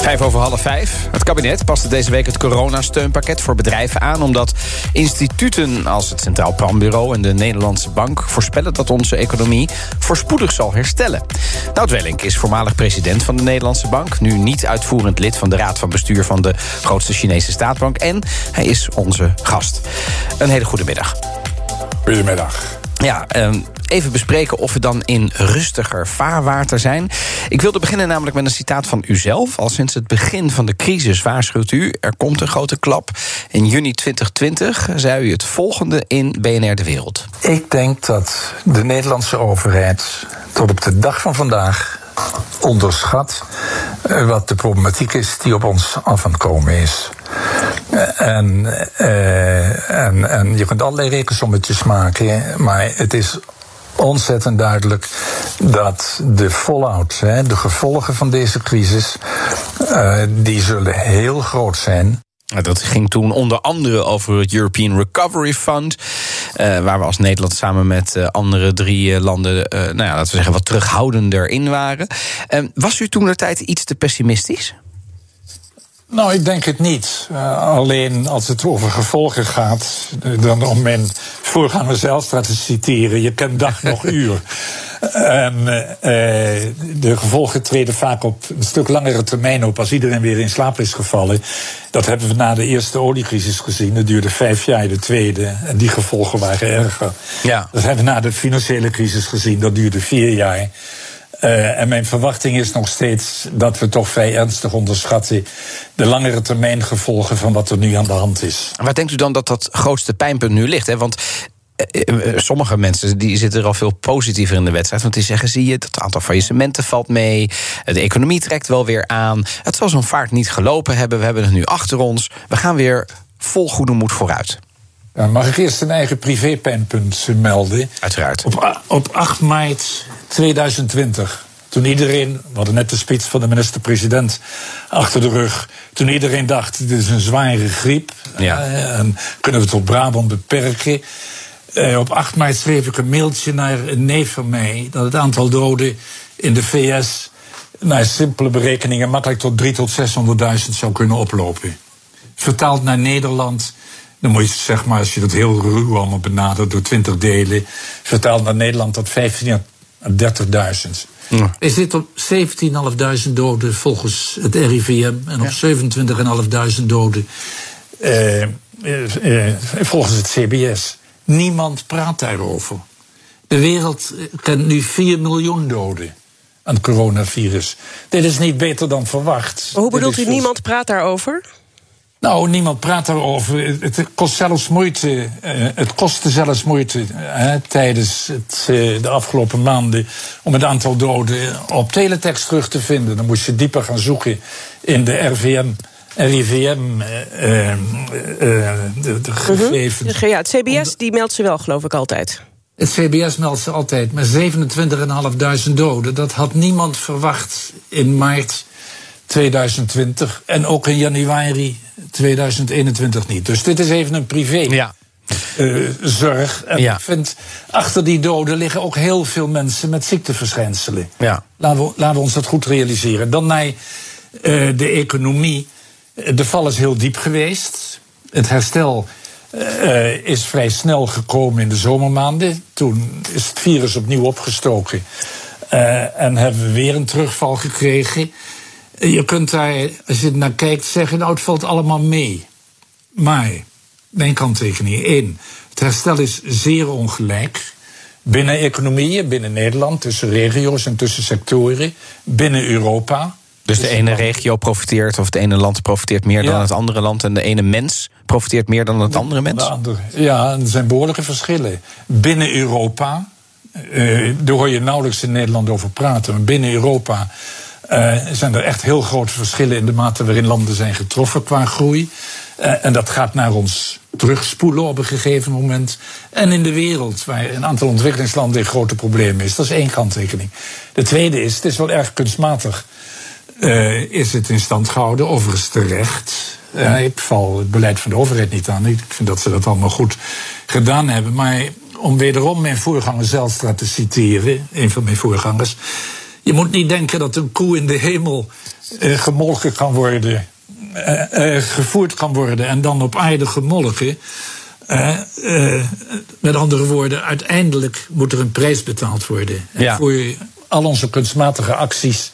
Vijf over half vijf. Het kabinet paste deze week het coronasteunpakket voor bedrijven aan... omdat instituten als het Centraal Planbureau en de Nederlandse Bank... voorspellen dat onze economie voorspoedig zal herstellen. Nout Wellink is voormalig president van de Nederlandse Bank... nu niet uitvoerend lid van de Raad van Bestuur van de grootste Chinese staatsbank... en hij is onze gast. Een hele goede middag. Goedemiddag. Ja, ehm, even bespreken of we dan in rustiger vaarwater zijn. Ik wilde beginnen namelijk met een citaat van uzelf. Al sinds het begin van de crisis waarschuwt u... er komt een grote klap. In juni 2020 zei u het volgende in BNR De Wereld. Ik denk dat de Nederlandse overheid tot op de dag van vandaag onderschat eh, wat de problematiek is die op ons af aan het komen is. Eh, En, eh, en, en je kunt allerlei rekensommetjes maken, maar het is ontzettend duidelijk dat de fallout, de gevolgen van deze crisis, die zullen heel groot zijn. Dat ging toen onder andere over het European Recovery Fund. Eh, waar we als Nederland samen met eh, andere drie eh, landen, nou ja, laten we zeggen, wat terughoudender in waren. Eh, was u toen de tijd iets te pessimistisch? Nou, ik denk het niet. Alleen als het over gevolgen gaat, dan om mijn voorganger Zijlstra te citeren, je kent dag nog uur. En eh, de gevolgen treden vaak op een stuk langere termijn op als iedereen weer in slaap is gevallen. Dat hebben we na de eerste oliecrisis gezien. Dat duurde vijf jaar, de tweede. En die gevolgen waren erger. Ja. Dat hebben we na de financiële crisis gezien. Dat duurde vier jaar. Eh, en mijn verwachting is nog steeds dat we toch vrij ernstig onderschatten de langere termijn gevolgen van wat er nu aan de hand is. Waar denkt u dan dat dat grootste pijnpunt nu ligt? Hè? Want sommige mensen die zitten er al veel positiever in de wedstrijd. Want die zeggen, zie je, het aantal faillissementen valt mee. eh, De economie trekt wel weer aan. Het zal zo'n vaart niet gelopen hebben. We hebben het nu achter ons. We gaan weer vol goede moed vooruit. Ja, mag ik eerst een eigen privépijnpunt melden? Uiteraard. Op, op 8 maart 2020, toen iedereen, we hadden net de speech van de minister-president achter de rug, toen iedereen dacht, dit is een zware griep, Ja. eh, en kunnen we het tot Brabant beperken. Eh, op 8 maart schreef ik een mailtje naar een neef van mij dat het aantal doden in de VS naar simpele berekeningen makkelijk tot 3 tot 600.000 zou kunnen oplopen. Vertaald naar Nederland, dan moet je zeg maar, als je dat heel ruw allemaal benadert door 20 delen, vertaald naar Nederland tot 15 à 30.000. Ja. Hij zit op 17.500 doden volgens het RIVM en op 27.500 doden eh, eh, eh, volgens het CBS. Niemand praat daarover. De wereld eh, kent nu 4 miljoen doden aan het coronavirus. Dit is niet beter dan verwacht. Hoe bedoelt u, veel- niemand praat daarover? nou, niemand praat daarover. Het kost zelfs moeite. eh, het kostte zelfs moeite hè, tijdens het, eh, de afgelopen maanden om het aantal doden op teletext terug te vinden. Dan moest je dieper gaan zoeken in de RVM. RIVM eh, eh, de, de gegevens. Ja, het CBS die meldt ze wel, geloof ik, altijd. Het CBS meldt ze altijd met 27.500 doden. Dat had niemand verwacht in maart 2020 en ook in januari 2021 niet. Dus dit is even een privé Ja. eh, zorg. En Ja. ik vind, achter die doden liggen ook heel veel mensen met ziekteverschijnselen. Ja. Laten we, laten we ons dat goed realiseren. Dan naar eh, de economie. De val is heel diep geweest. Het herstel eh, is vrij snel gekomen in de zomermaanden. Toen is het virus opnieuw opgestoken. Eh, en hebben we weer een terugval gekregen. Je kunt daar, als je naar kijkt, zeggen: nou, het valt allemaal mee. Maar, mijn kanttekening. één, het herstel is zeer ongelijk. Binnen economieën, binnen Nederland, tussen regio's en tussen sectoren, binnen Europa. Dus de ene regio profiteert of het ene land profiteert meer dan het andere land. En de ene mens profiteert meer dan het andere mens. Andere- ja, er zijn behoorlijke verschillen. Binnen Europa, eh, daar hoor je nauwelijks in Nederland over praten, maar binnen Europa eh, zijn er echt heel grote verschillen in de mate waarin landen zijn getroffen qua groei. Eh, en dat gaat naar ons terugspoelen op een gegeven moment. En in de wereld, waar een aantal ontwikkelingslanden in grote problemen is. Dat is één kanttekening. De tweede is, het is wel erg kunstmatig uh, is het in stand gehouden, overigens terecht. Uh, ik val het beleid van de overheid niet aan. Ik vind dat ze dat allemaal goed gedaan hebben. Maar om wederom mijn voorganger Zelstra te citeren, een van mijn voorgangers. Je moet niet denken dat een koe in de hemel uh, gemolken kan worden, gevoerd kan worden en dan op aarde gemolken. met andere woorden, uiteindelijk moet er een prijs betaald worden. Ja. Voor al onze kunstmatige acties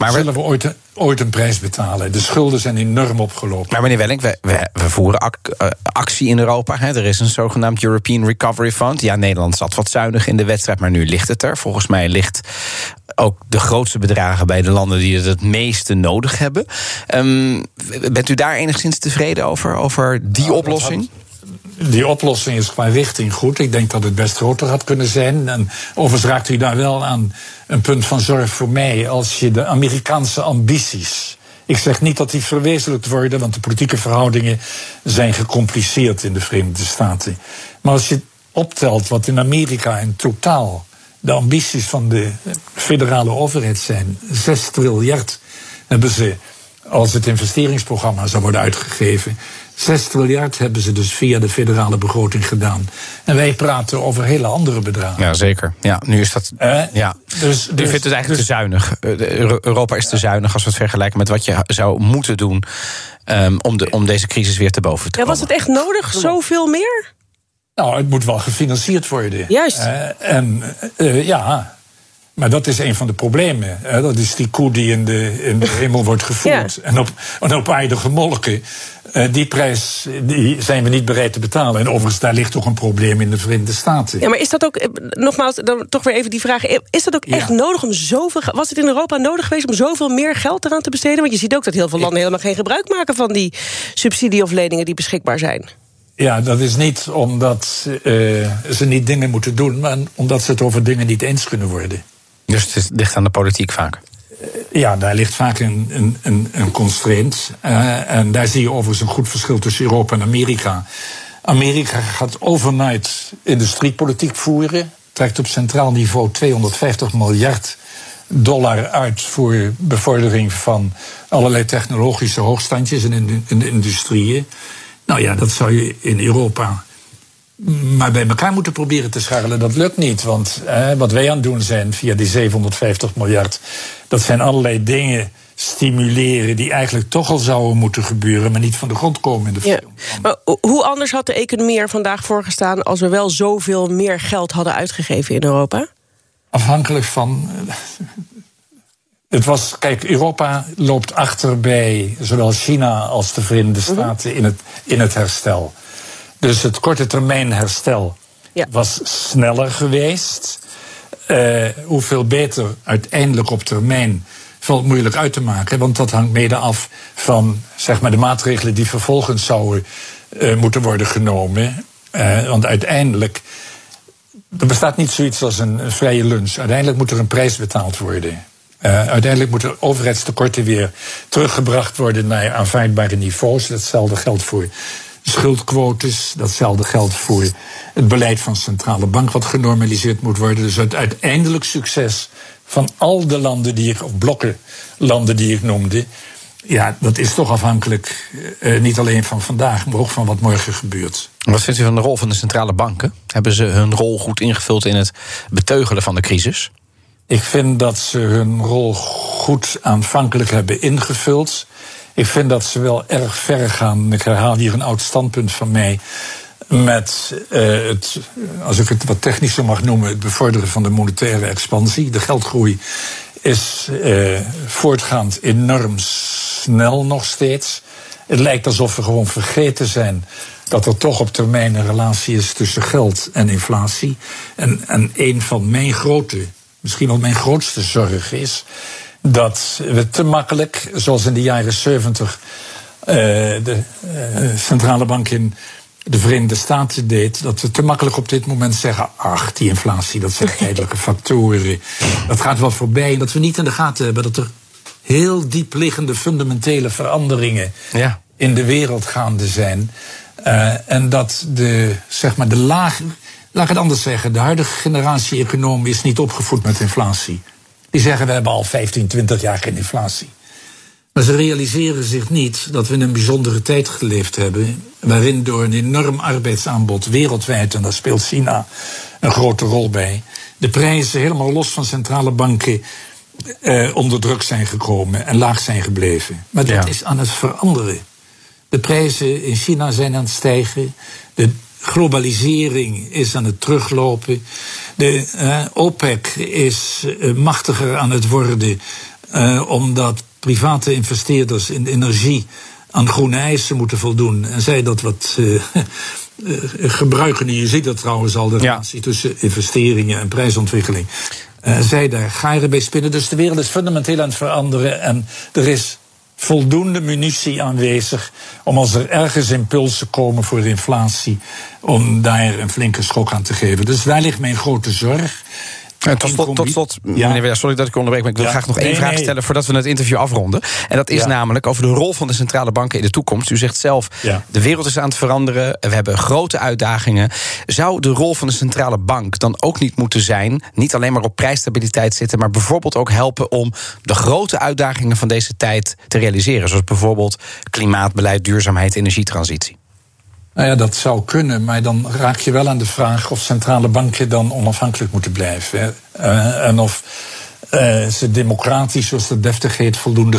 maar zullen we ooit, ooit een prijs betalen. De schulden zijn enorm opgelopen. Maar meneer Welling, we, we, we voeren uh, actie in Europa. Hè. Er is een zogenaamd European Recovery Fund. Ja, Nederland zat wat zuinig in de wedstrijd, maar nu ligt het er. Volgens mij ligt ook de grootste bedragen bij de landen die het het meeste nodig hebben. Um, bent u daar enigszins tevreden over, over die nou, oplossing? Die oplossing is qua richting goed. Ik denk dat het best groter had kunnen zijn. En overigens raakt u daar wel aan een punt van zorg voor mij. Als je de Amerikaanse ambities. Ik zeg niet dat die verwezenlijkt worden, want de politieke verhoudingen zijn gecompliceerd in de Verenigde Staten. Maar als je optelt wat in Amerika in totaal de ambities van de federale overheid zijn, 6 triljard hebben ze als het investeringsprogramma zou worden uitgegeven. 6 triljard hebben ze dus via de federale begroting gedaan. En wij praten over hele andere bedragen. Ja, zeker. Ja, nu is dat. Uh, ja. Dus, dus, vindt het eigenlijk dus, te zuinig. Eh, Europa is te zuinig als we het vergelijken met wat je zou moeten doen. Um, om, de, om deze crisis weer te boven te komen. Ja, was het echt nodig? Zoveel meer? Nou, het moet wel gefinancierd worden. Juist. Uh, en uh, ja. Maar dat is een van de problemen. Hè? Dat is die koe die in de, in de hemel wordt gevoerd. En, op, en op aarde gemolken. Uh, die prijs die zijn we niet bereid te betalen. En overigens, daar ligt toch een probleem in de Verenigde Staten. Ja, maar is dat ook, eh, nogmaals, dan toch weer even die vraag. Is dat ook echt nodig om zoveel. Was het in Europa nodig geweest om zoveel meer geld eraan te besteden? Want je ziet ook dat heel veel landen helemaal geen gebruik maken van die subsidie of leningen die beschikbaar zijn. Ja, dat is niet omdat uh, ze niet dingen moeten doen, maar omdat ze het over dingen niet eens kunnen worden. Dus het ligt aan de politiek vaak? Ja, daar ligt vaak een, een, een, constraint. Uh, en daar zie je overigens een goed verschil tussen Europa en Amerika. Amerika gaat overnight industriepolitiek voeren. Trekt op centraal niveau 250 miljard dollar uit voor bevordering van allerlei technologische hoogstandjes de, in de industrieën. Nou ja, dat zou je in Europa maar bij elkaar moeten proberen te scharrelen. Dat lukt niet, want wat wij aan het doen zijn via die 750 miljard, dat zijn allerlei dingen stimuleren die eigenlijk toch al zouden moeten gebeuren, maar niet van de grond komen in de ja. Maar hoe anders had de economie er vandaag voor gestaan als we wel zoveel meer geld hadden uitgegeven in Europa? Afhankelijk van. Het was, kijk, Europa loopt achter bij zowel China als de Verenigde mhm. Staten in, het, in het herstel. Dus het korte termijn herstel was sneller geweest. Uh, hoeveel beter uiteindelijk op termijn valt moeilijk uit te maken. Want dat hangt mede af van zeg maar, de maatregelen die vervolgens zouden uh, moeten worden genomen. Uh, want uiteindelijk. Er bestaat niet zoiets als een, een, vrije lunch. Uiteindelijk moet er een prijs betaald worden. uiteindelijk moeten overheidstekorten weer teruggebracht worden naar aanvaardbare niveaus. Datzelfde geldt voor schuldquotes. Datzelfde geldt voor het beleid van de centrale bank, wat genormaliseerd moet worden. Dus het uiteindelijk succes van al de landen die ik, of blokken landen die ik noemde. Ja, dat is toch afhankelijk uh, niet alleen van vandaag, maar ook van wat morgen gebeurt. Wat vindt u van de rol van de centrale banken? Hebben ze hun rol goed ingevuld in het beteugelen van de crisis? Ik vind dat ze hun rol goed aanvankelijk hebben ingevuld. Ik vind dat ze wel erg ver gaan. Ik herhaal hier een oud standpunt van mij. Met uh, het, als ik het wat technischer mag noemen, het bevorderen van de monetaire expansie. De geldgroei is uh, voortgaand enorm snel nog steeds. Het lijkt alsof we gewoon vergeten zijn dat er toch op termijn een relatie is tussen geld en inflatie. En, en een van mijn grote, misschien wel mijn grootste zorgen is dat we te makkelijk, zoals in de jaren 70 uh, de uh, centrale bank in de Verenigde Staten deed, dat we te makkelijk op dit moment zeggen: ach, die inflatie, dat zijn tijdelijke factoren. Dat gaat wel voorbij. En dat we niet in de gaten hebben dat er heel diep liggende fundamentele veranderingen ja. in de wereld gaande zijn. Uh, en dat de, zeg maar, de laag. Laat ik het anders zeggen, de huidige generatie economen is niet opgevoed met inflatie. Die zeggen we hebben al 15, 20 jaar geen inflatie. Maar ze realiseren zich niet dat we in een bijzondere tijd geleefd hebben. waarin door een enorm arbeidsaanbod wereldwijd, en daar speelt China een grote rol bij. de prijzen helemaal los van centrale banken. Eh, onder druk zijn gekomen en laag zijn gebleven. Maar dat is aan het veranderen. De prijzen in China zijn aan het stijgen. De globalisering is aan het teruglopen. De uh, OPEC is uh, machtiger aan het worden. Uh, omdat private investeerders in energie aan groene eisen moeten voldoen. En zij dat wat gebruiken. Je ziet dat trouwens al, de relatie tussen investeringen en prijsontwikkeling. zij daar garen bij spinnen. Dus de wereld is fundamenteel aan het veranderen. En er is voldoende munitie aanwezig om als er ergens impulsen komen voor inflatie, om daar een flinke schok aan te geven. Dus daar ligt mijn grote zorg. Tot slot, tot slot meneer sorry dat ik onderbreek, maar ik wil graag nog één vraag stellen voordat we het interview afronden. En dat is namelijk over de rol van de centrale banken in de toekomst. U zegt zelf, de wereld is aan het veranderen, we hebben grote uitdagingen. Zou de rol van de centrale bank dan ook niet moeten zijn, niet alleen maar op prijsstabiliteit zitten, maar bijvoorbeeld ook helpen om de grote uitdagingen van deze tijd te realiseren, zoals bijvoorbeeld klimaatbeleid, duurzaamheid, energietransitie? Nou ja, dat zou kunnen, maar dan raak je wel aan de vraag of centrale banken dan onafhankelijk moeten blijven. Uh, en of uh, ze democratisch, zoals dat deftig heet, voldoende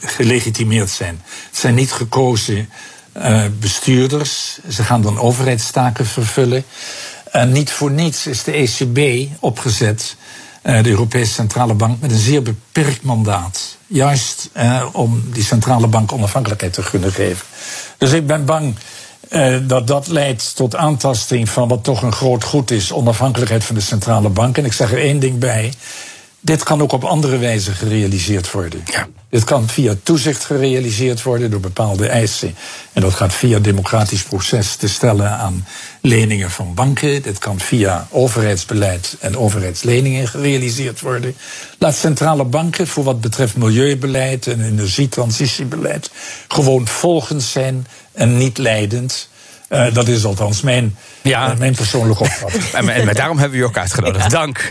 gelegitimeerd, zijn. Het zijn niet gekozen uh, bestuurders, ze gaan dan overheidstaken vervullen. En niet voor niets is de ECB opgezet, de Europese Centrale Bank, met een zeer beperkt mandaat. Juist om die centrale bank onafhankelijkheid te kunnen geven. Dus ik ben bang uh, dat dat leidt tot aantasting van wat toch een groot goed is, onafhankelijkheid van de centrale bank. En ik zeg er één ding bij. Dit kan ook op andere wijze gerealiseerd worden. Ja. Dit kan via toezicht gerealiseerd worden door bepaalde eisen. En dat gaat via democratisch proces te stellen aan leningen van banken. Dit kan via overheidsbeleid en overheidsleningen gerealiseerd worden. Laat centrale banken voor wat betreft milieubeleid en energietransitiebeleid gewoon volgens zijn en niet leidend. Uh, dat is althans mijn, ja. uh, mijn persoonlijke opvatting. en, en, daarom hebben we u ook uitgenodigd. Dank.